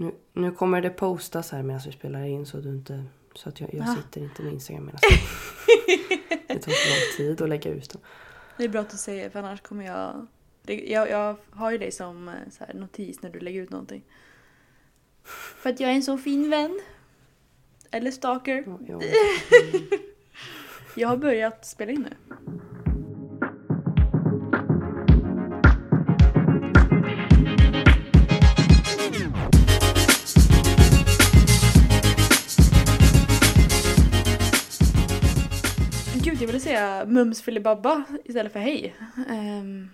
Nu, nu kommer det postas här medan vi spelar in så, du inte, så att jag, jag sitter inte med Instagram medan Det tar så lång tid att lägga ut dem. Det är bra att du säger för annars kommer jag... Jag, jag har ju dig som eh, så här, notis när du lägger ut någonting. För att jag är en så fin vän. Eller stalker. Ja, ja. Jag har börjat spela in nu. Jag ville säga mums filibabba istället för hej. Ehm,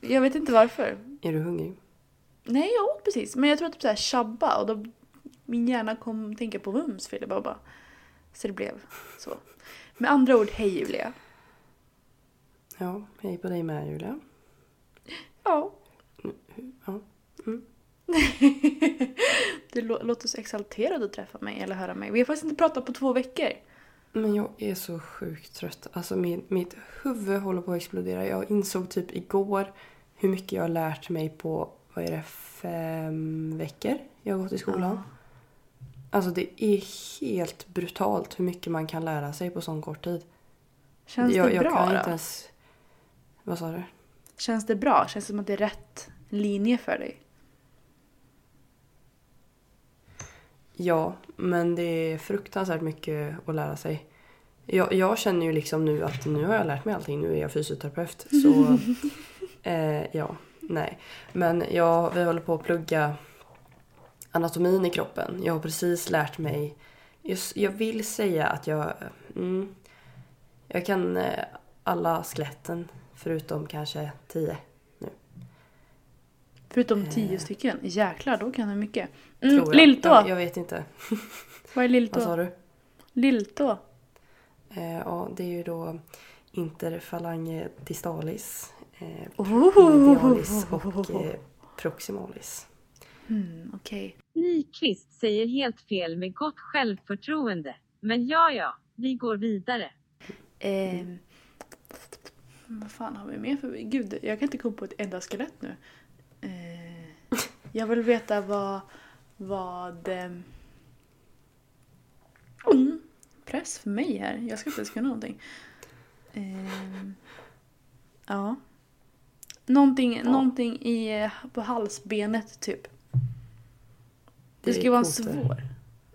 jag vet inte varför. Är du hungrig? Nej, jag åt precis. Men jag tror att typ såhär tjabba och då min hjärna kom tänka på mums filibabba. Så det blev så. Med andra ord, hej Julia. Ja, hej på dig med Julia. Ja. Ja. du lå- låter så exalterad att träffa mig eller höra mig. Vi har faktiskt inte pratat på två veckor. Men jag är så sjukt trött. Alltså min, mitt huvud håller på att explodera. Jag insåg typ igår hur mycket jag har lärt mig på, vad är det, fem veckor jag har gått i skolan. Alltså det är helt brutalt hur mycket man kan lära sig på sån kort tid. Känns jag, det jag bra kan då? inte ens... Vad sa du? Känns det bra? Känns det som att det är rätt linje för dig? Ja, men det är fruktansvärt mycket att lära sig. Jag, jag känner ju liksom nu att nu har jag lärt mig allting. Nu är jag fysioterapeut. Så eh, ja, nej. Men jag, vi håller på att plugga anatomin i kroppen. Jag har precis lärt mig. Just, jag vill säga att jag... Mm, jag kan eh, alla skeletten förutom kanske tio. Förutom tio stycken. Jäklar, då kan du mycket. Mm, Tror jag. lilltå. Jag, jag vet inte. Vad är Vad lilltå? sa du? Lilltå. Eh, ja, det är ju då interfalange distalis, eh, Oh. medialis och eh, proximalis. Mm, Okej. Nyqvist säger helt fel med gott självförtroende. Men ja, ja, vi går vidare. Ehm, vad fan har vi mer för... Gud, jag kan inte komma på ett enda skelett nu. Eh, jag vill veta vad... vad ehm, mm, press för mig här. Jag ska inte ens kunna någonting. Ehm, ja. Någonting, någonting i, eh, på halsbenet typ. Det Det ska vara en svår.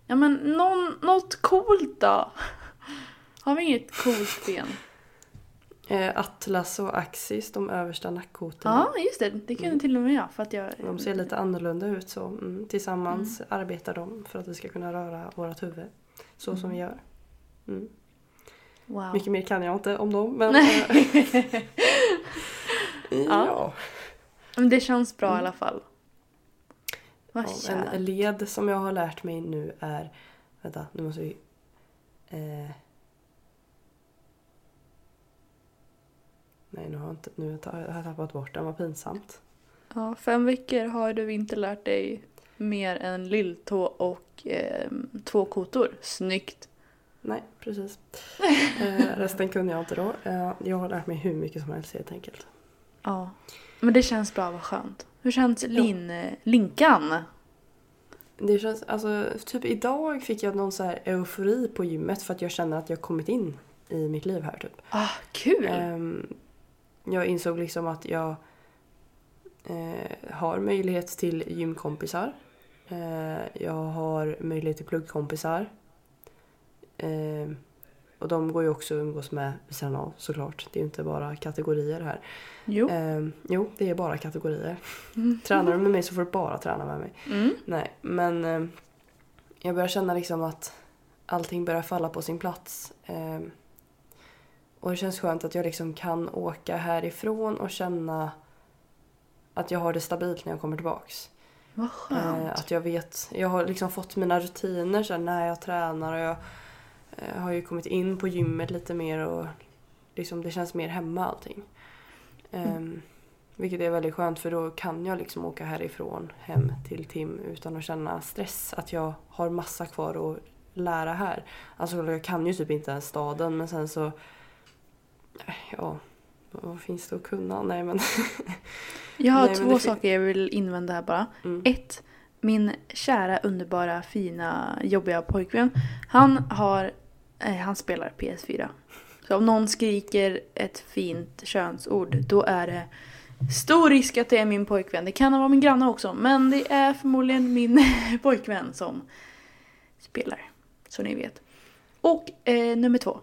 Ja men någon, något coolt då. Har vi inget coolt ben? Eh, atlas och axis, de översta nackkotorna. Ja, just det. Det kunde till och med jag. För att jag... De ser lite annorlunda ut så mm, tillsammans arbetar de för att vi ska kunna röra vårt huvud så som vi gör. Mm. Wow. Mycket mer kan jag inte om dem men... Eh, ja. Men det känns bra i alla fall. Vad Ja, en led som jag har lärt mig nu är... Vänta, nu måste vi... Eh, nej, nu har jag, inte, nu har jag tappat bort den. Vad pinsamt. Ja, fem veckor har du inte lärt dig mer än lilltå och eh, två kotor. Snyggt. Nej, precis. Eh, resten kunde jag inte då. Eh, jag har lärt mig hur mycket som helst helt enkelt. Ja. Men det känns bra, vad skönt. Hur känns lin, eh, linkan? Det känns, alltså, typ idag fick jag någon så här eufori på gymmet för att jag känner att jag kommit in i mitt liv här typ. Ah, kul! Ehm, jag insåg liksom att jag eh, har möjlighet till gymkompisar. Eh, jag har möjlighet till pluggkompisar. Ehm, och de går ju också att umgås med vid sidan av såklart. Det är ju inte bara kategorier här. jo. Ehm, jo, det är bara kategorier. Tränar du med mig så får du bara träna med mig. Mm. Nej, men eh, jag börjar känna liksom att allting börjar falla på sin plats. Eh, och det känns skönt att jag liksom kan åka härifrån och känna att jag har det stabilt när jag kommer tillbaks. Vad skönt. Eh, att jag vet, jag har liksom fått mina rutiner så när jag tränar och jag eh, har ju kommit in på gymmet lite mer och liksom det känns mer hemma allting. Ehm, vilket är väldigt skönt för då kan jag liksom åka härifrån hem till Tim utan att känna stress. Att jag har massa kvar att lära här. Alltså jag kan ju typ inte ens staden men sen så... Ja, vad finns det att kunna? Nej men... Jag har Nej, två saker jag vill invända här bara. Mm. Ett, min kära, underbara, fina, jobbiga pojkvän. Han har, eh, han spelar PS4. Så om någon skriker ett fint könsord, då är det stor risk att det är min pojkvän. Det kan vara min granne också, men det är förmodligen min pojkvän som spelar. Så ni vet. Och eh, nummer två.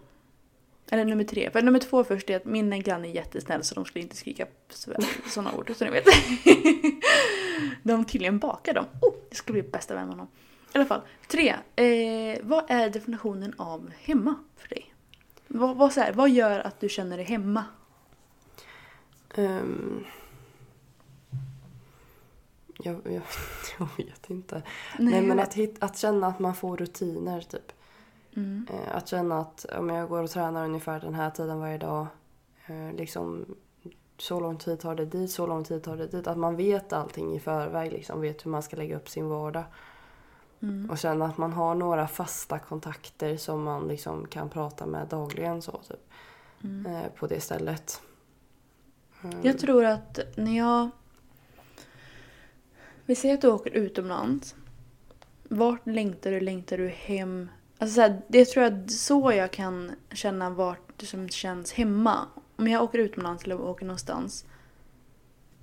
Eller nummer tre. För nummer två först är att min granne är jättesnäll så de skulle inte skrika sådana ord. Så ni vet. de tydligen bakar dem. Oh, det ska bli bästa vän med honom. I alla fall. Tre. Eh, vad är definitionen av hemma för dig? Vad, vad, så här, vad gör att du känner dig hemma? Ehm, jag, jag, jag vet inte. Nej, Nej, men att, hit, att känna att man får rutiner typ. Mm. Eh, att känna att om jag går och tränar ungefär den här tiden varje dag. Eh, liksom så lång tid tar det dit, så lång tid tar det dit. Att man vet allting i förväg, liksom vet hur man ska lägga upp sin vardag. Mm. Och känna att man har några fasta kontakter som man liksom kan prata med dagligen så typ. Mm. Eh, på det stället. Jag tror att när jag... Vi säger att du åker utomlands. Vart längtar du? Längtar du hem? Alltså så här, det tror jag så jag kan känna vart det som känns hemma. Om jag åker utomlands eller åker någonstans.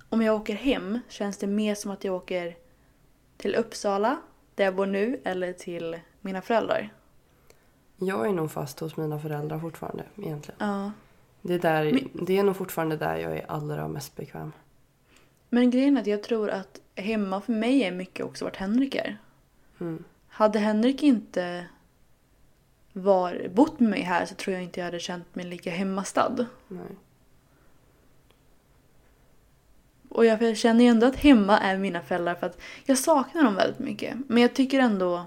Om jag åker hem känns det mer som att jag åker till Uppsala, där jag bor nu, eller till mina föräldrar. Jag är nog fast hos mina föräldrar fortfarande egentligen. Ja. Det är, där, Men- det är nog fortfarande där jag är allra mest bekväm. Men grejen är att jag tror att hemma för mig är mycket också vart Henrik är. Mm. Hade Henrik inte var, bott med mig här så tror jag inte jag hade känt mig lika hemmastad. Nej. Och jag känner ju ändå att hemma är mina föräldrar för att jag saknar dem väldigt mycket. Men jag tycker ändå...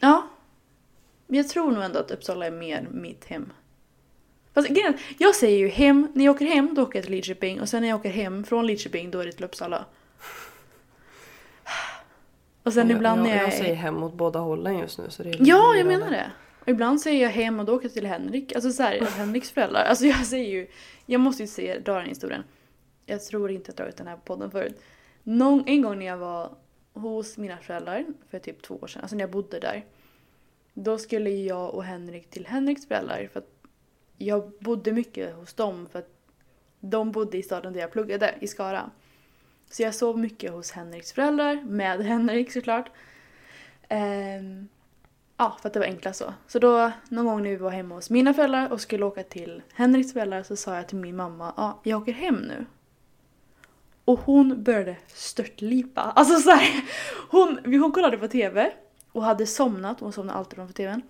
Ja. Jag tror nog ändå att Uppsala är mer mitt hem. Fast grejen, jag säger ju hem, när jag åker hem då åker jag till Lidköping och sen när jag åker hem från Lidköping då är det till Uppsala. Och sen jag, ibland jag, jag, jag är- säger hem åt båda hållen just nu. Så det är Ja, jag menar det. Och ibland säger jag hem och då åker jag till Henrik. Alltså så här, Henriks föräldrar. Alltså jag säger ju... Jag måste ju se, dra den historien. Jag tror inte jag dragit den här podden förut. Någon, en gång när jag var hos mina föräldrar för typ två år sedan, alltså när jag bodde där. Då skulle jag och Henrik till Henriks föräldrar för att jag bodde mycket hos dem för att de bodde i staden där jag pluggade, i Skara. Så jag sov mycket hos Henriks föräldrar, med Henrik såklart. Ehm, Ja, för att det var enklast så. Så då, någon gång när vi var hemma hos mina föräldrar och skulle åka till Henriks föräldrar så sa jag till min mamma, ja, jag åker hem nu. Och hon började störtlipa. Alltså så här, hon, hon kollade på TV och hade somnat, hon somnade alltid framför TVn.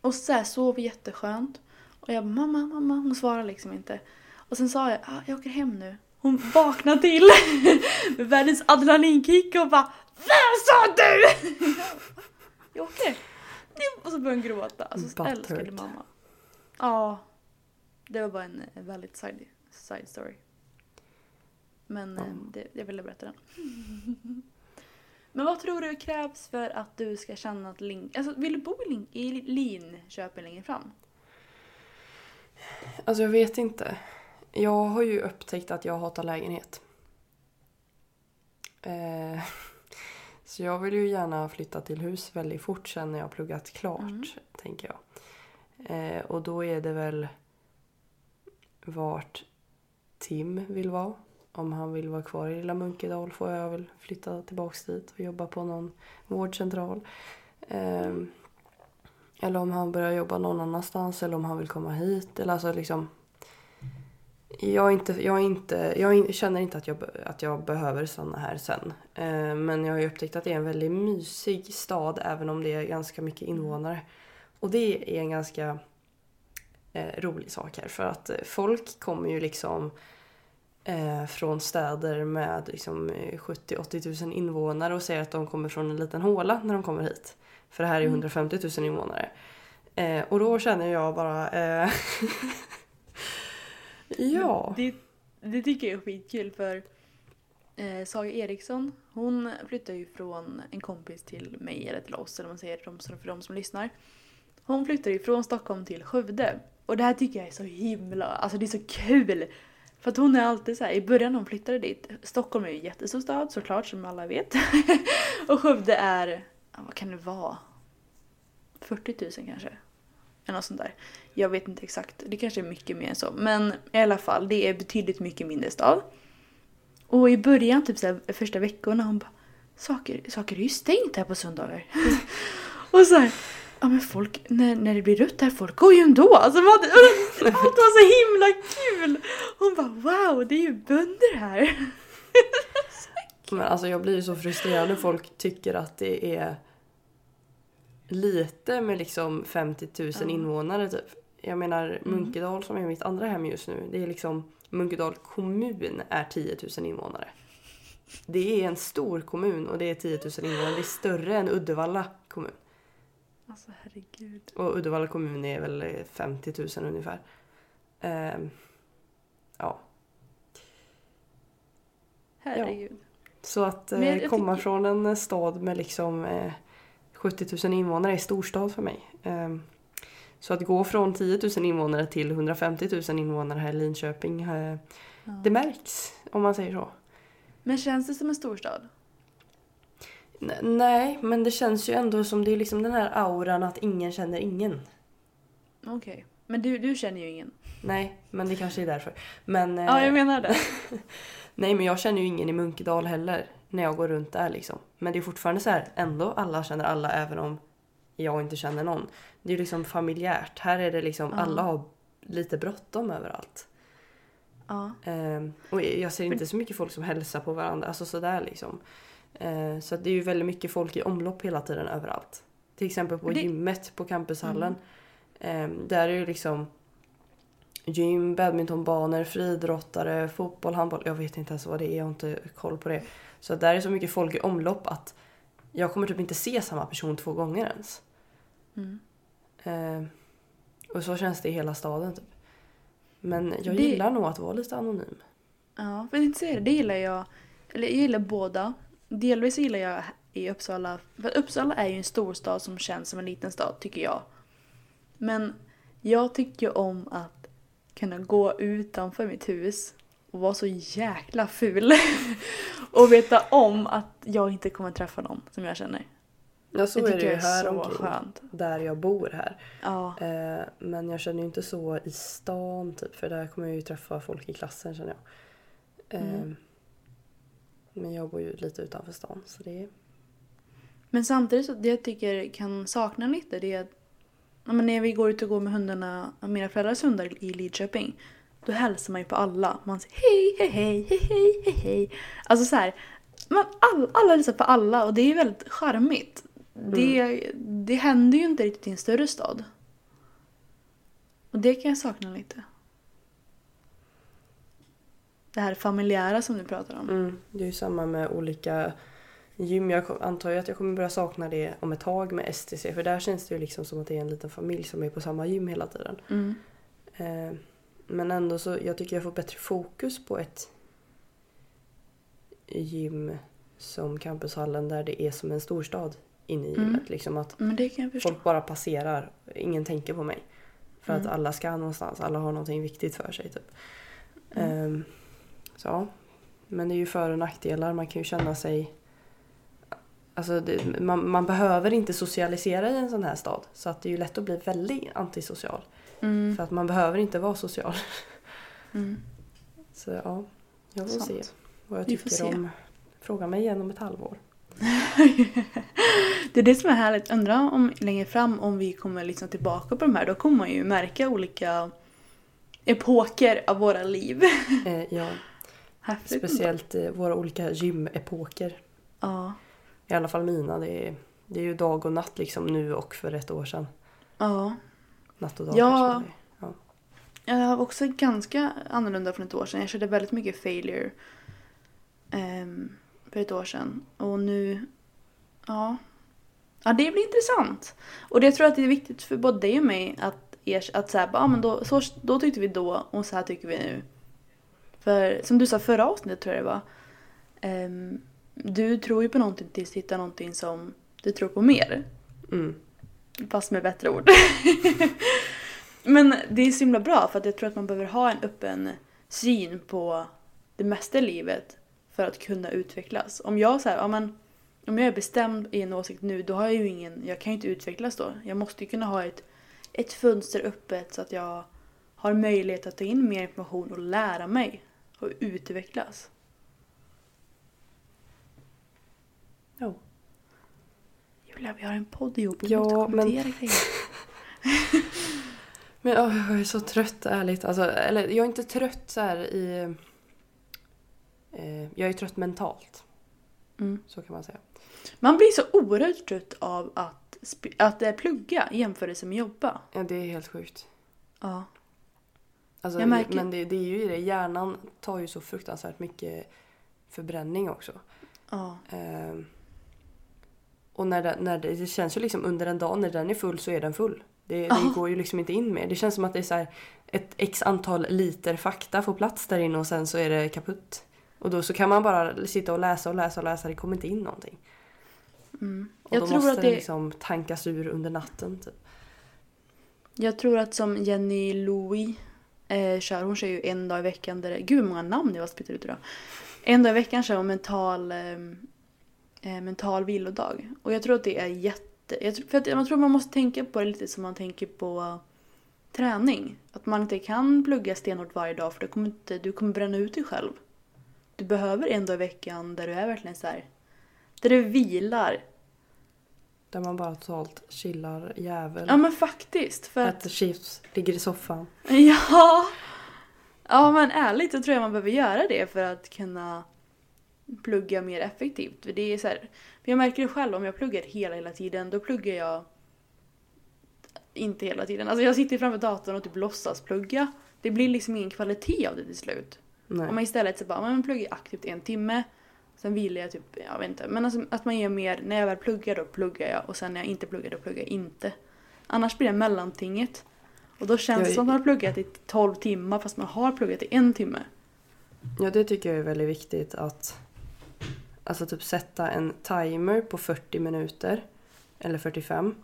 Och så här, sov jätteskönt. Och jag bara, mamma, mamma, hon svarade liksom inte. Och sen sa jag, ah, jag åker hem nu. Hon vaknade till med världens adrenalinkick och bara, vad sa du? Jag åker. Och så började hon gråta. Alltså Butthurt. älskade mamma. Ja. Det var bara en, en väldigt side, side story. Men eh, det, jag ville berätta den. Men vad tror du krävs för att du ska känna att Ling... Alltså vill du bo i, Ling, i Linköping längre fram? Alltså jag vet inte. Jag har ju upptäckt att jag hatar lägenhet. Eh, så jag vill ju gärna flytta till hus väldigt fort sen när jag har pluggat klart, Mm. tänker jag. Eh, och då är det väl vart Tim vill vara. Om han vill vara kvar i lilla Munkedal får jag väl flytta tillbaks dit och jobba på någon vårdcentral. Ehm, eller om han börjar jobba någon annanstans eller om han vill komma hit. Eller alltså liksom... Jag, inte, jag, inte, jag känner inte att jag, att jag behöver stanna här sen. Eh, men jag har ju upptäckt att det är en väldigt mysig stad även om det är ganska mycket invånare. Och det är en ganska eh, rolig sak här för att eh, folk kommer ju liksom eh, från städer med liksom, eh, 70-80 000 invånare och säger att de kommer från en liten håla när de kommer hit. För det här är ju 150 000 invånare. Eh, och då känner jag bara... Ja. Det, det tycker jag är skitkul för eh, Saga Eriksson hon flyttar ju från en kompis till mig eller till oss eller vad man säger de, för de som lyssnar. Hon flyttar ju från Stockholm till Skövde. Och det här tycker jag är så himla, alltså det är så kul! För att hon är alltid så här, i början när hon flyttade dit, Stockholm är ju en jättestor stad såklart som alla vet. och Skövde är, ja, vad kan det vara? 40 000 kanske? Eller något sånt där. Jag vet inte exakt, det kanske är mycket mer än så. Men i alla fall, det är betydligt mycket mindre stad. Och i början, typ så här, första veckorna, hon bara saker, saker är ju stängt här på söndagar. och så här, ja men folk, när, när det blir rött här, folk går ju ändå. Alltså, man, allt var så himla kul! Hon bara wow, det är ju bönder här. Men alltså jag blir ju så frustrerad när folk tycker att det är lite med liksom 50 000 Ja. invånare typ. Jag menar Munkedal som är mitt andra hem just nu. Det är liksom Munkedal kommun är 10 000 invånare. Det är en stor kommun och det är 10 000 invånare. Det är större än Uddevalla kommun. Alltså herregud. Och Uddevalla kommun är väl 50 000 ungefär. Ehm, ja. Herregud. Så att eh, komma tycker- från en stad med liksom eh, 70 000 invånare är storstad för mig. Ehm, så att gå från 10 000 invånare till 150 000 invånare här i Linköping, eh, det märks om man säger så. Men känns det som en storstad? N- nej, men det känns ju ändå som det är liksom den här auran att ingen känner ingen. Okej. Men du, du känner ju ingen. Nej, men det kanske är därför. Men, eh, Ja, jag menar det. Nej, men jag känner ju ingen i Munkedal heller när jag går runt där liksom. Men det är fortfarande så här, ändå alla känner alla även om jag inte känner någon. Det är liksom familjärt. Här är det liksom, Ja. alla har lite bråttom överallt. Ja. Ehm, och jag ser inte så mycket folk som hälsar på varandra, alltså sådär liksom. Ehm, så det är ju väldigt mycket folk i omlopp hela tiden överallt. Till exempel på Det- gymmet på campushallen. Ehm, där är ju liksom gym, badmintonbanor, friidrottare, fotboll, handboll. Jag vet inte ens vad det är, jag har inte koll på det. Så där är så mycket folk i omlopp att jag kommer typ inte se samma person två gånger ens. Mm. Ehm, och så känns det i hela staden typ. Men jag Det- gillar nog att vara lite anonym. Ja, för inte säga det, det gillar jag. Eller jag gillar båda. Delvis gillar jag i Uppsala. För Uppsala är ju en storstad som känns som en liten stad, tycker jag. Men jag tycker om att kunna gå utanför mitt hus och vara så jäkla ful. och veta om att jag inte kommer träffa någon som jag känner. Ja så det är det ju jag är här omkring. skönt. Där jag bor här. Ja. Eh, men jag känner ju inte så i stan typ. För där kommer jag ju träffa folk i klassen känner jag. Eh, Mm. Men jag bor ju lite utanför stan så det är... Men samtidigt så det jag tycker kan sakna lite det är att när vi går ut och går med hundarna, mina föräldrars hundar i Lidköping, då hälsar man ju på alla. Man säger hej, hej, hej, hej, hej, hej, hej. Alltså så här, man, all, alla hälsar på alla och det är väldigt charmigt. Det, det händer ju inte riktigt i en större stad. Och det kan jag sakna lite. Det här familjära som du pratar om. Mm, det är ju samma med olika gym. Jag antar ju att jag kommer börja sakna det om ett tag med STC. För där känns det ju liksom som att det är en liten familj som är på samma gym hela tiden. Mm. Eh, men ändå så, jag tycker jag får bättre fokus på ett gym som campushallen där det är som en storstad inne i Mm. gymmet. Liksom att förstå. folk bara passerar, ingen tänker på mig. För att Mm. alla ska någonstans, alla har någonting viktigt för sig typ. Mm. Ehm, så ja. Men det är ju för och nackdelar, man kan ju känna sig Alltså det, man, man behöver inte socialisera i en sån här stad. Så att det är ju lätt att bli väldigt antisocial. Mm. För att man behöver inte vara social. Mm. Så ja, jag får Sant. se vad jag tycker om. Fråga mig igen om ett halvår. det är det som är härligt. Undrar om längre fram om vi kommer liksom tillbaka på de här. Då kommer man ju märka olika epoker av våra liv. Eh, ja, Häftigt ändå. speciellt eh, våra olika gymepoker. Ja. I alla fall mina. Det är, det är ju dag och natt liksom nu och för ett år sedan. Ja. Natt och dag Ja. Ja. Jag var också ganska annorlunda från ett år sedan. Jag körde väldigt mycket failure ehm, för ett år sedan. Och nu, ja. Ja, det blir intressant. Och det tror jag att det är viktigt för både dig och mig att, er, att så här, ja, men då, så, då tyckte vi då och så här tycker vi nu. För som du sa förra avsnittet tror jag det var. ehm, du tror ju på någonting tills du hittar någonting som du tror på mer. Mm. Fast med bättre ord. Men det är så himla bra för att jag tror att man behöver ha en öppen syn på det mesta i livet för att kunna utvecklas. Om jag så här, ja, men, om jag är bestämd i en åsikt nu då har jag ju ingen, jag kan ju inte utvecklas då. Jag måste ju kunna ha ett, ett fönster öppet så att jag har möjlighet att ta in mer information och lära mig och utvecklas. Ja. Julia, vi har en podd ihop. Vi Ja, men-. Men åh, jag är så trött ärligt. Alltså, eller jag är inte trött så här i... Eh, jag är trött mentalt. Mm. Så kan man säga. Man blir så oerhört trött av att, att eh, plugga i jämförelse med jobba. Ja, det är helt sjukt. Ja. Alltså, Jag märker- Men det, det är ju det. Hjärnan tar ju så fruktansvärt mycket förbränning också. Ja. Ehm, och när det, när det, det känns ju liksom under en dag när den är full så är den full. Det, det går ju liksom inte in mer. Det känns som att det är så här, ett x antal liter fakta får plats där inne och sen så är det kaputt. Och då så kan man bara sitta och läsa och läsa och läsa. Det kommer inte in någonting. Mm. Och Jag, då tror måste att det det, liksom tankas ur under natten. Typ. jag tror att som Jenny Louis eh, kör, hon kör ju en dag i veckan. Där, gud hur många namn jag har spytt ut idag. En dag i veckan kör hon mental, eh, mental vilodag. Och jag tror att det är jätte... Jag tror, för att jag tror man måste tänka på det lite som man tänker på träning. Att man inte kan plugga stenhårt varje dag för det kommer inte, du kommer bränna ut dig själv. Du behöver en dag i veckan där du är verkligen så här. Där du vilar. Där man bara totalt chillar jävel. Ja men faktiskt. För att Äter chips, ligger i soffan. Ja! Ja men ärligt så tror jag man behöver göra det för att kunna plugga mer effektivt. För det är så här, för jag märker det själv om jag pluggar hela, hela tiden, då pluggar jag inte hela tiden. Alltså jag sitter framför datorn och typ låtsas plugga. Det blir liksom ingen kvalitet av det till slut. Nej. Om man istället så bara, man pluggar aktivt en timme. Sen vill jag typ, jag vet inte. Men alltså, att man ger mer, när jag väl pluggar då pluggar jag och sen när jag inte pluggar då pluggar jag inte. Annars blir det mellantinget. Och då känns Jag- det som att man har pluggat i 12 timmar fast man har pluggat i en timme. Ja, det tycker jag är väldigt viktigt att alltså typ sätta en timer på 40 minuter eller 45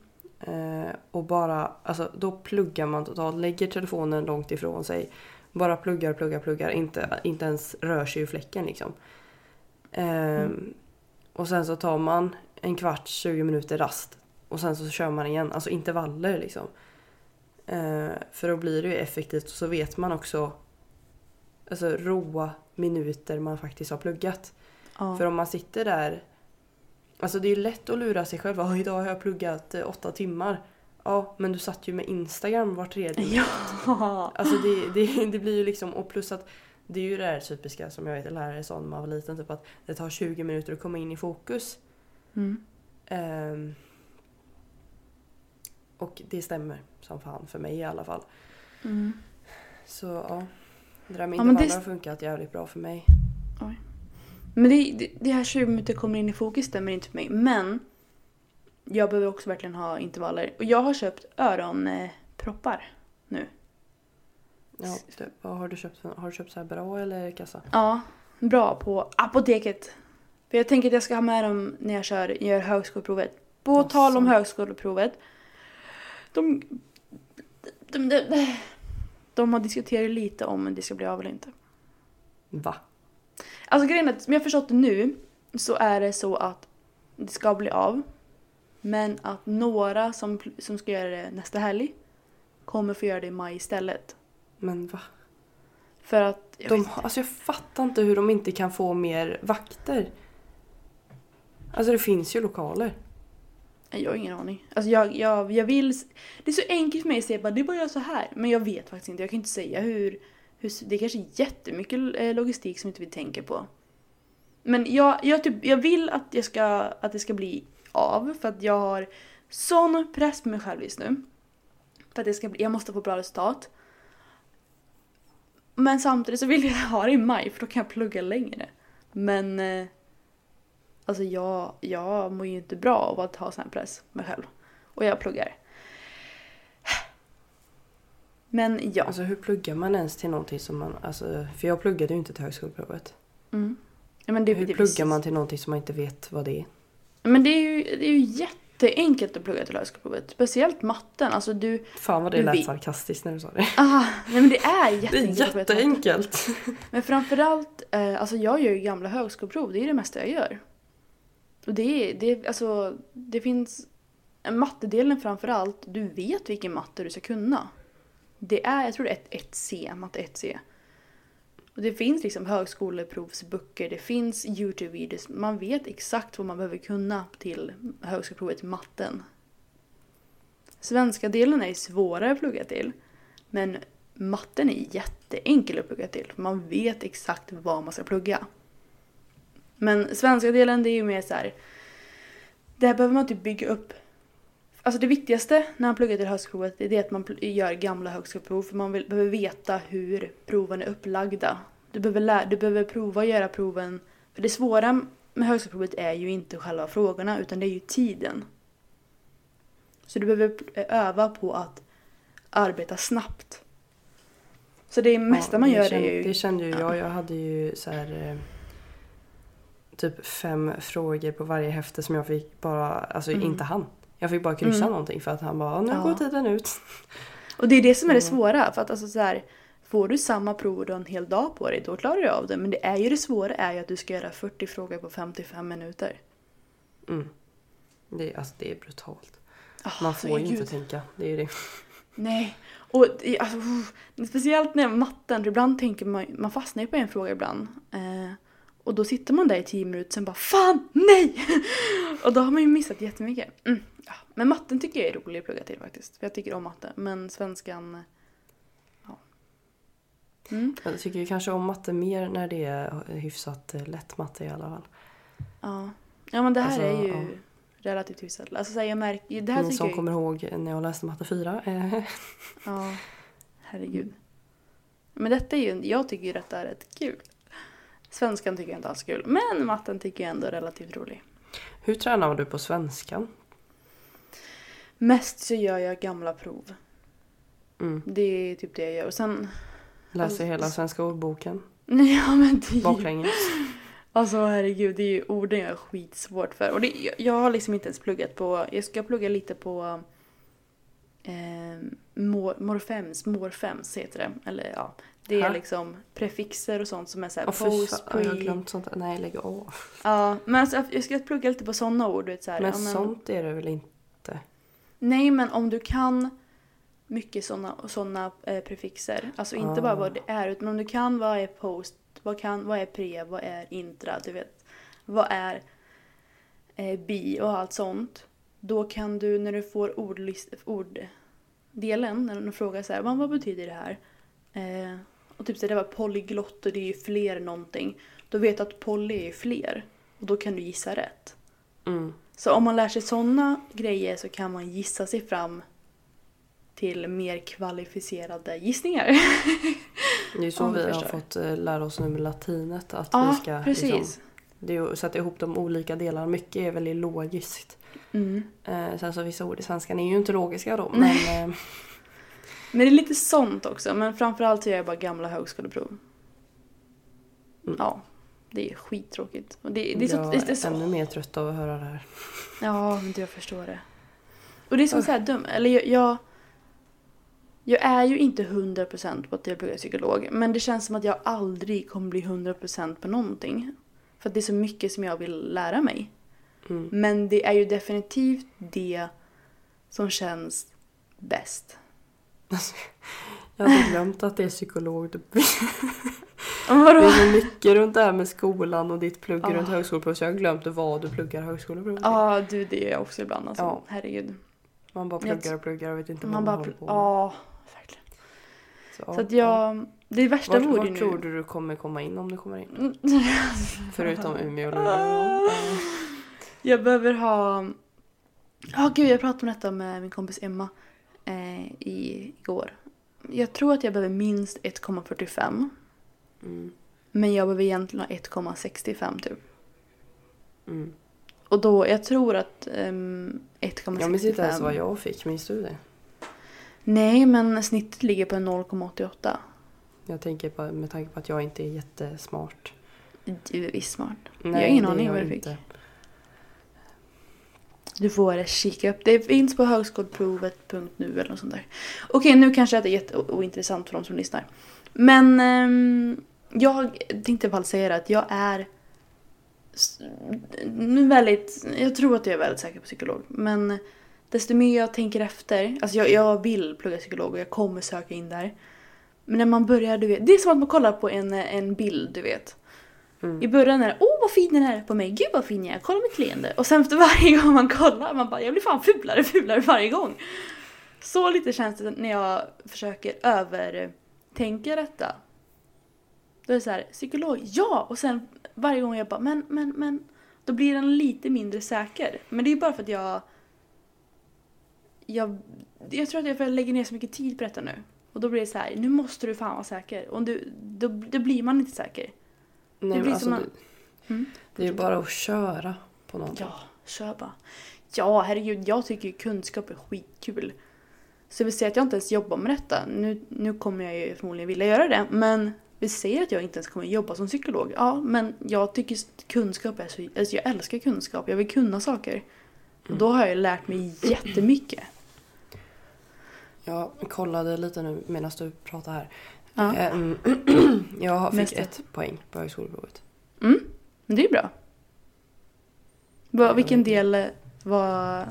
eh, och bara, alltså då pluggar man totalt, lägger telefonen långt ifrån sig, bara pluggar, pluggar, pluggar, inte, inte ens rör sig ur fläcken liksom. Eh, Och sen så tar man en kvart, 20 minuter rast och sen så kör man igen, alltså intervaller liksom. Eh, för då blir det ju effektivt och så vet man också alltså, roa minuter man faktiskt har pluggat. Ja. För om man sitter där... Alltså det är ju lätt att lura sig själv. "Ja, idag har jag pluggat eh, åtta timmar. Ja, men du satt ju med Instagram var tredje minut. Ja. Alltså det, det, det blir ju liksom... Och plus att det är ju det här typiska som jag vet lärare sa när man var liten. Typ att det tar 20 minuter att komma in i fokus. Mm. Ehm, och det stämmer som fan för mig i alla fall. Mm. Så ja. Det där med Ja, men det- intervaller har funkat jävligt bra för mig. Men det, det, det här 20 minuter kommer in i fokus stämmer inte för mig. Men jag behöver också verkligen ha intervaller. Och jag har köpt öronproppar nu. Ja, vad har du köpt? Har du köpt så här bra eller kassa? Ja, bra på apoteket. För jag tänker att jag ska ha med dem när jag kör, gör högskoleprovet. På Jaså. tal om högskoleprovet. De, de, de, de, de har diskuterat lite om det ska bli av eller inte. Va? Alltså grejen är att som jag förstått det nu så är det så att det ska bli av. Men att några som, som ska göra det nästa helg kommer få göra det i maj istället. Men va? För att... Jag De, alltså jag fattar inte hur de inte kan få mer vakter. Alltså det finns ju lokaler. jag har ingen aning. Alltså jag, jag, jag vill... Det är så enkelt för mig att säga bara det är bara att göra så här. Men jag vet faktiskt inte. Jag kan inte säga hur hur det är kanske är jättemycket eh, logistik som inte vi tänker på. Men jag, jag, typ, jag vill att, jag ska, att det ska bli av. För att jag har sån press på mig själv just nu. För att det ska bli, jag måste få bra resultat. Men samtidigt så vill jag ha det i maj för då kan jag plugga längre. Men eh, alltså jag, jag mår ju inte bra av att ha sån här press på mig själv. Och jag pluggar. Men ja. Alltså hur pluggar man ens till någonting som man... Alltså, för jag pluggade ju inte till högskoleprovet. Mm. ja men det, Hur det, pluggar man till någonting som man inte vet vad det är? Men det är ju, det är ju jätteenkelt att plugga till högskoleprovet. Speciellt matten. Alltså du... Fan vad det Du lät sarkastiskt när du sa det. Ah, nej men det är Det jätteenkelt. är till matte. jätteenkelt. Men framförallt, eh, alltså jag gör ju gamla högskoleprov. Det är det mesta jag gör. Och det är, det är alltså, det finns... Mattedelen framförallt, du vet vilken matte du ska kunna. Det är, jag tror det är ett 1C, matte 1C. Och det finns liksom högskoleprovsböcker, det finns YouTube-videos. Man vet exakt vad man behöver kunna till högskoleprovet i matten. Svenska delen är svårare att plugga till. Men matten är jätteenkel att plugga till. Man vet exakt vad man ska plugga. Men svenska delen det är ju mer så här. Där behöver man typ bygga upp. Alltså det viktigaste när man pluggar till högskoleprovet det är att man gör gamla högskoleprov. För man vill, behöver veta hur proven är upplagda. Du behöver, lä- du behöver prova att göra proven. För det svåra med högskoleprovet är ju inte själva frågorna utan det är ju tiden. Så du behöver p- öva på att arbeta snabbt. Så det mesta Ja, man gör kände, är ju... Det kände ju jag. Jag hade ju så här... eh, Typ fem frågor på varje häfte som jag fick bara... Alltså Mm. inte han. Jag fick bara kryssa Mm. någonting för att han bara nu Ja. går tiden ut. Och det är det som är det svåra. För att alltså så här, får du samma prov och du har en hel dag på dig, då klarar du av det. Men det är ju det svåra är ju att du ska göra 40 frågor på 55 minuter. Mm. Det, är- alltså, det är brutalt. Ah, Man får ju inte tänka. Det är ju det. Nej. Och alltså, uff. speciellt när matten, för ibland tänker man, man fastnar ju på en fråga ibland. Eh, och då sitter man där i 10 minuter sen bara FAN NEJ! och då har man ju missat jättemycket. Mm, ja. Men matten tycker jag är rolig att plugga till faktiskt. För jag tycker om matte. Men svenskan, ja. Mm, Jag tycker ju kanske om matte mer när det är hyfsat eh, lätt matte i alla fall. ja. ja men det här Alltså, är ju ja. relativt hyfsat. Alltså så här, jag märker, det här Ni som jag kommer ihåg när jag läste matte 4. Eh, Ja, herregud. Men detta är ju, jag tycker ju detta är rätt kul. Svenskan tycker jag inte alls kul, men matten tycker jag ändå är relativt rolig. Hur tränar du på svenskan? Mest så gör jag gamla prov. Mm. Det är typ det jag gör. Och sen, Läser Alltså, hela svenska ordboken ja men typ. baklänges. Alltså herregud, det är ju orden jag är skitsvårt för. Och det, jag, jag har liksom inte ens pluggat på, jag ska plugga lite på eh, mor, morfems, morfems heter det. Eller ja, det är Ha? liksom prefixer och sånt som är såhär Åh fy post, fan, jag har pre. glömt sånt. Nej lägg av. Ja, men alltså, jag ska plugga lite på sådana ord. Vet, så här, Men ja, men, sånt är det väl inte? Nej, men om du kan mycket sådana såna, eh, prefixer, alltså inte bara Ah. vad det är, utan om du kan vad är post, vad, kan, vad är pre, vad är intra, du vet, vad är eh, bi och allt sånt. Då kan du när du får ordlist, orddelen, när de frågar så här, vad, vad betyder det här? Eh, och typ så det var polyglott och det är ju fler någonting. Då vet du att poly är fler och då kan du gissa rätt. Mm. Så om man lär sig sådana grejer så kan man gissa sig fram till mer kvalificerade gissningar. Det är så vi har förstår. fått eh, lära oss nu med latinet. Att Ja, vi ska precis. Liksom, det är ju att sätta ihop de olika delarna. Mycket är väldigt logiskt. Mm. Eh, sen så vissa ord i svenskan är ju inte logiska då. Men eh, Men det är lite sånt också. Men framförallt så gör jag bara gamla högskoleprov. Mm. Ja, det är skittråkigt. Och det, det är så, jag det är så, ännu mer trött av att höra det här. Ja, men jag förstår det. Och det är som så här dum, eller jag, jag jag är ju inte 100% på att jag pluggar psykolog, men det känns som att jag aldrig kommer bli 100% på någonting. För att det är så mycket som jag vill lära mig. Mm. Men det är ju definitivt det som känns bäst. Jag hade glömt att det är psykolog. Det Men Vadå? är så mycket runt det här med skolan och ditt plugg Ah. runt högskoleprov så jag har glömt vad du pluggar högskoleprov till. Ja, du det gör jag också ibland alltså. Ja. Herregud. Man bara pluggar och pluggar och vet inte vad Man man, bara... håller på med. Ja, verkligen. ja, Så att ja. jag... Det värsta Vart, vore ju nu... tror du du kommer komma in om du kommer in? Mm. Förutom Umeå och Luleå. Jag behöver ha... Ja, gud, jag pratade om detta med min kompis Emma eh, i, igår. Jag tror att jag behöver minst 1,45. Mm. Men jag behöver egentligen ha 1,65 typ. Mm. Och då, jag tror att um, 1,65. Jag minns inte ens vad jag fick, minns du det? Nej, men snittet ligger på 0,88. Jag tänker på, med tanke på att jag inte är jättesmart. Du är visst smart. Nej, jag har ingen aning vad du fick. inte. Du får kika upp. Det finns på högskoleprovet.nu eller något sånt där. Okej, nu kanske det är jätteointressant för de som lyssnar. Men eh, jag tänkte bara säga det att jag är väldigt, jag tror att jag är väldigt säker på psykolog. Men desto mer jag tänker efter, alltså jag, jag vill plugga psykolog och jag kommer söka in där. Men när man börjar, du vet, det är som att man kollar på en, en bild, du vet. Mm. I början är det åh vad fin den är på mig, gud vad fin jag är, kolla mitt leende. Och sen efter varje gång man kollar, man bara jag blir fan fulare fulare varje gång. Så lite känns det när jag försöker övertänka detta. Då är det så här, psykolog, ja! Och sen varje gång jag bara men, men, men. Då blir den lite mindre säker. Men det är bara för att jag... Jag, jag tror att jag lägger ner så mycket tid på detta nu. Och då blir det så här, nu måste du fan vara säker. Och du, då, då blir man inte säker. Nej, Det blir alltså, som man- det, Mm. det är ju bara att köra på någonting. Ja, kör bara. Ja, herregud, jag tycker ju kunskap är skitkul. Så vi säger att jag inte ens jobbar med detta. Nu, nu kommer jag ju förmodligen vilja göra det. Men vi säger att jag inte ens kommer jobba som psykolog. Ja, men jag tycker kunskap är så... Alltså jag älskar kunskap. Jag vill kunna saker. Och då har jag lärt mig jättemycket. Jag kollade lite nu medan du pratade här. Ja. Ehm, jag fick ett poäng på högskoleprovet. Mm, men det är bra. Vilken del var...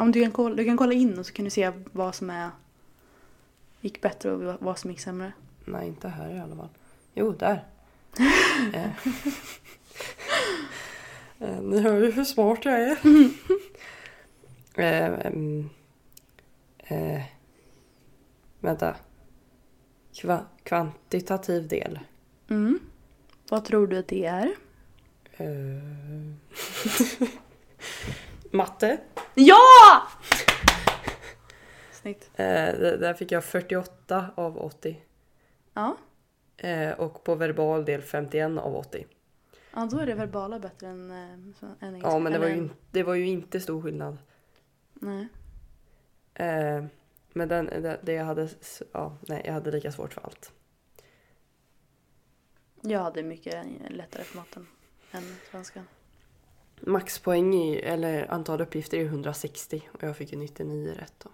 Om du kan, kolla, du kan kolla in och så kan du se vad som är... Gick bättre och vad- som gick sämre. Nej, inte här i alla fall. Jo, där. Eh. Eh, Ni hör ju hur smart jag är. Eh, eh, vänta. Kva, kvantitativ del. Mm. Vad tror du att det är? Eh, Matte. Ja! Snyggt. Eh, där fick jag 48 av 80. Ja. Eh, och på verbal del 51 av 80. ja, då är det verbala bättre än, äh, än engelska. Ja, men det var, ju, det var ju inte stor skillnad. Nej. Eh, men den, det, det jag hade, ja, nej, jag hade lika svårt för allt. Jag hade mycket lättare för matten än svenskan. Maxpoäng i, eller antal uppgifter är 160 och jag fick ju 99 rätt då.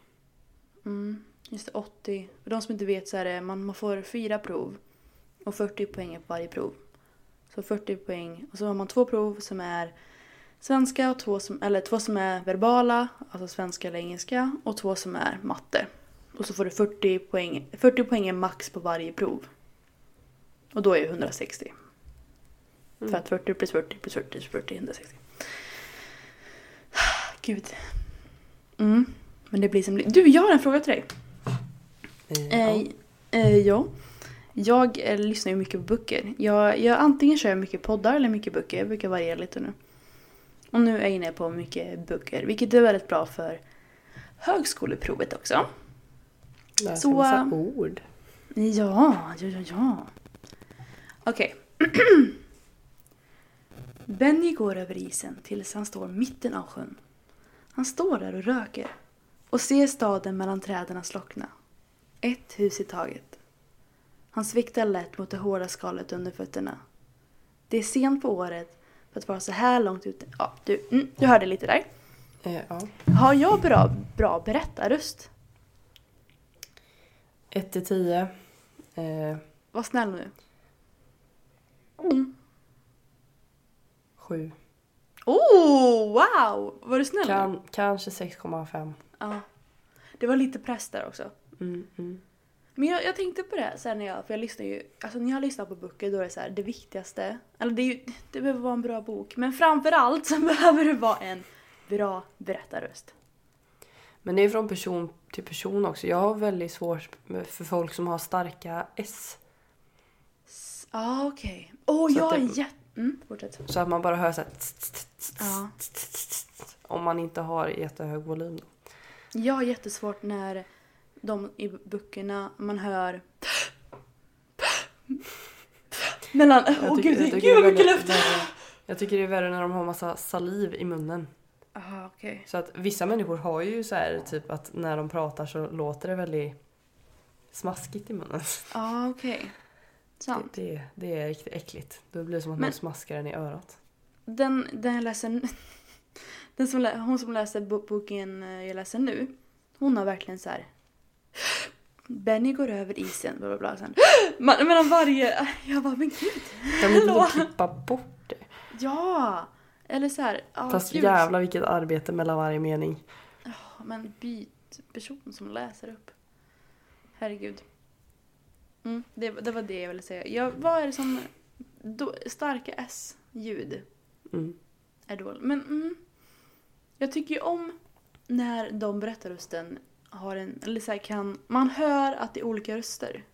Mm. Just det, 80. För de som inte vet så är det, man, man får fyra prov och 40 poäng på varje prov. Så 40 poäng och så har man två prov som är svenska och två som, eller två som är verbala, alltså svenska eller engelska och två som är matte. Och så får du 40 poäng, 40 poäng är max på varje prov. Och då är det 160. För att 40 plus 40 plus 40 plus 40 är 160. Gud. Mm. Men det blir som. Du, jag har en fråga till dig. Eh, ja. eh, ja. Jag eh, lyssnar ju mycket på böcker. Jag, jag antingen kör jag mycket poddar eller mycket böcker. Jag brukar variera lite nu. Och nu är jag inne på mycket böcker, vilket är väldigt bra för högskoleprovet också. Läsa så, massa äh, ord. Ja, ja, ja, ja. Okej. Benny går över isen tills han står mitten av sjön. Han står där och röker och ser staden mellan träden slockna. Ett hus i taget. Han sviktar lätt mot det hårda skalet under fötterna. Det är sent på året för att vara så här långt ute. Ja, du, mm, du hörde lite där. Eh, ja. Har jag bra, bra berättarröst? 1 till 10. Eh, Var snäll nu. Mm. 7. Oh, wow! Var du snäll? Kan, kanske 6,5. Ja. Det var lite press där också. Mm, mm. Men jag, jag tänkte på det sen när jag, för jag lyssnar ju, alltså när jag lyssnar på böcker då är det så här, det viktigaste, eller det, är ju, det behöver vara en bra bok, men framförallt så behöver det vara en bra berättarröst. Men det är från person till person också. Jag har väldigt svårt för folk som har starka S. Ja, okej. Åh, Så jag är jätte... Mm, fortsätt. Så att man bara hör så här, Ja. Om man inte har jättehög volym. Jag har jättesvårt när de i böckerna man hör mellan... Åh Jag tycker- gud, jag tycker gud vad det är mycket luft! Jag tycker det är värre när de har massa saliv i munnen. Aha, okej. Så att vissa människor har ju så här typ att när de pratar så låter det väldigt smaskigt i munnen. Ja, okej. Det, Sant. det, det är riktigt äckligt. Då blir det som att Men- någon smaskar den i örat. Den, den jag läser... Den som, hon som läser bo- boken eh, jag läser nu, hon har verkligen så här. Benny går över isen, bla bla bla. Sen, Man, mellan varje... Jag bara, men gud. Vi inte Hallå? klippa bort det? Ja! Eller så här, ja, Fast gud. jävlar vilket arbete mellan varje mening. Men byt person som läser upp. Herregud. Mm, det, det var det jag ville säga. Ja, vad är det som... Då, starka S-ljud Mm. är dåligt. Men mm, jag tycker ju om när de berättarrösten har en... Eller så här, kan... Man hör att det är olika röster.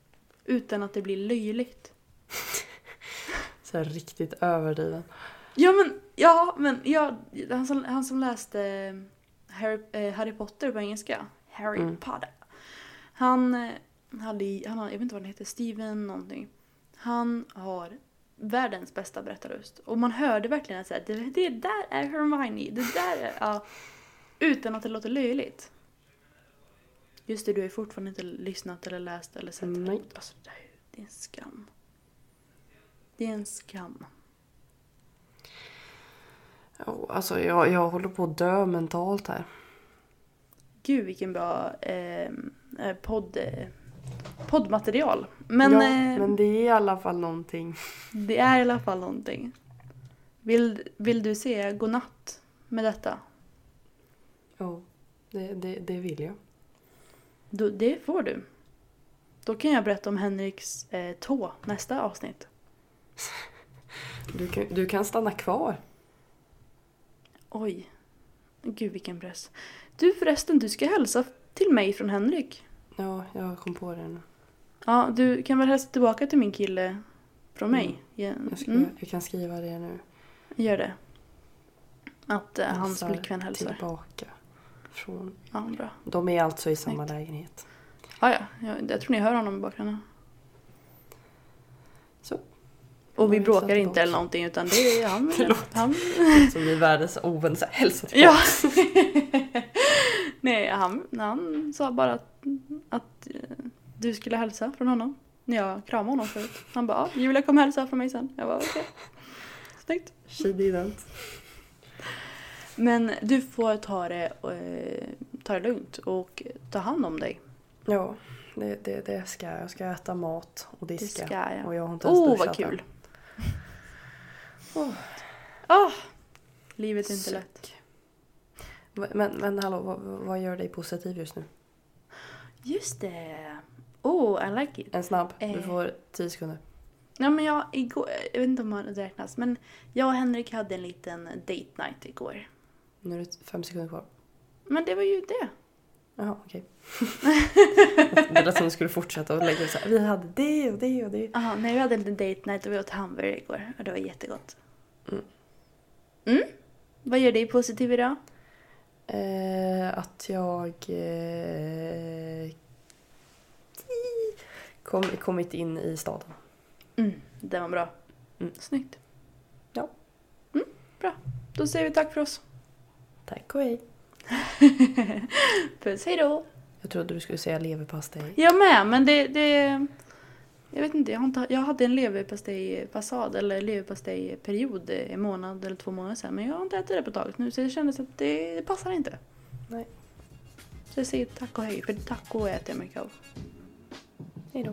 Utan att det blir löjligt. Så här riktigt överdriven. Ja men, ja men, ja, han, som, han som läste Harry, eh, Harry Potter på engelska, Harry Mm. Potter. Han eh, hade, han jag vet inte vad han heter, Steven någonting. Han har världens bästa berättarröst. Och man hörde verkligen att så här, det, det där är Hermione, det där är, ja. Utan att det låter löjligt. Just det, du har ju fortfarande inte lyssnat eller läst eller sett. Nej. Alltså, det, är, det är en skam. Det är en skam. Alltså jag, jag håller på att dö mentalt här. Gud vilken bra eh, eh, podd, eh, poddmaterial. Men, ja, eh, men det är i alla fall någonting. det är i alla fall någonting. Vill, vill du säga godnatt med detta? Ja, det, det, det vill jag. Då, det får du. Då kan jag berätta om Henriks eh, tå nästa avsnitt. Du kan, du kan stanna kvar. Oj. Gud vilken press. Du förresten, du ska hälsa till mig från Henrik. Ja, jag kom på det nu. Ja, du kan väl hälsa tillbaka till min kille från mig? Ja, Jag, ska, mm, jag kan skriva det nu. gör det. Att eh, hans flickvän hälsar. Tillbaka. Från... Bra. De är alltså i samma Snyggt. lägenhet. Ah, ja, jag, jag tror ni hör honom i bakgrunden. Så. Och vi bråkar inte eller någonting utan det är han. han Som i världens ovän, så här, hälsa tillbaka. ja. Nej, han, han sa bara att, att eh, du skulle hälsa från honom. När jag kramade honom förut. Han bara, ja, Julia kom hälsa från mig sen. Jag bara, okej. Snyggt. She didn't. Men du får ta det, eh, ta det lugnt och ta hand om dig. Ja, det, det, det ska jag. Jag ska äta mat och Det diska. ska jag. Och jag har inte ens Åh, duschat vad kul. Åh. Ah, livet är inte lätt. Suck. Va- Men, men hallå, vad, vad gör dig positiv just nu? Just det. Oh, I like it. En snabb. Du Eh. får 10 sekunder. Ja, men jag, igår, jag vet inte om det räknas, men jag och Henrik hade en liten date night igår. Nu är det fem sekunder kvar. Men det var ju det. Jaha, okej. det lät som du skulle fortsätta och lägga så här. Vi hade det och det och det. Aha, nej, vi hade en date night och vi åt hamburgare igår och det var jättegott. Mm. Mm? Vad gör dig positiv idag? Eh, att jag eh, kom, kommit in i staden. Mm, det var bra. Mm. Snyggt. Ja. Mm, bra. Då säger vi tack för oss. Tack och hej. Puss, hej då! Jag trodde du skulle säga leverpastej. Jag med, men det... det jag vet inte, jag, inte, jag hade en leverpastejfasad eller leverpastejperiod en månad eller två månader sedan. Men jag har inte ätit det på ett tag nu så det kändes att det, det passar inte. Nej. Så jag säger tack och hej, för taco äter jag mycket av. Hej då.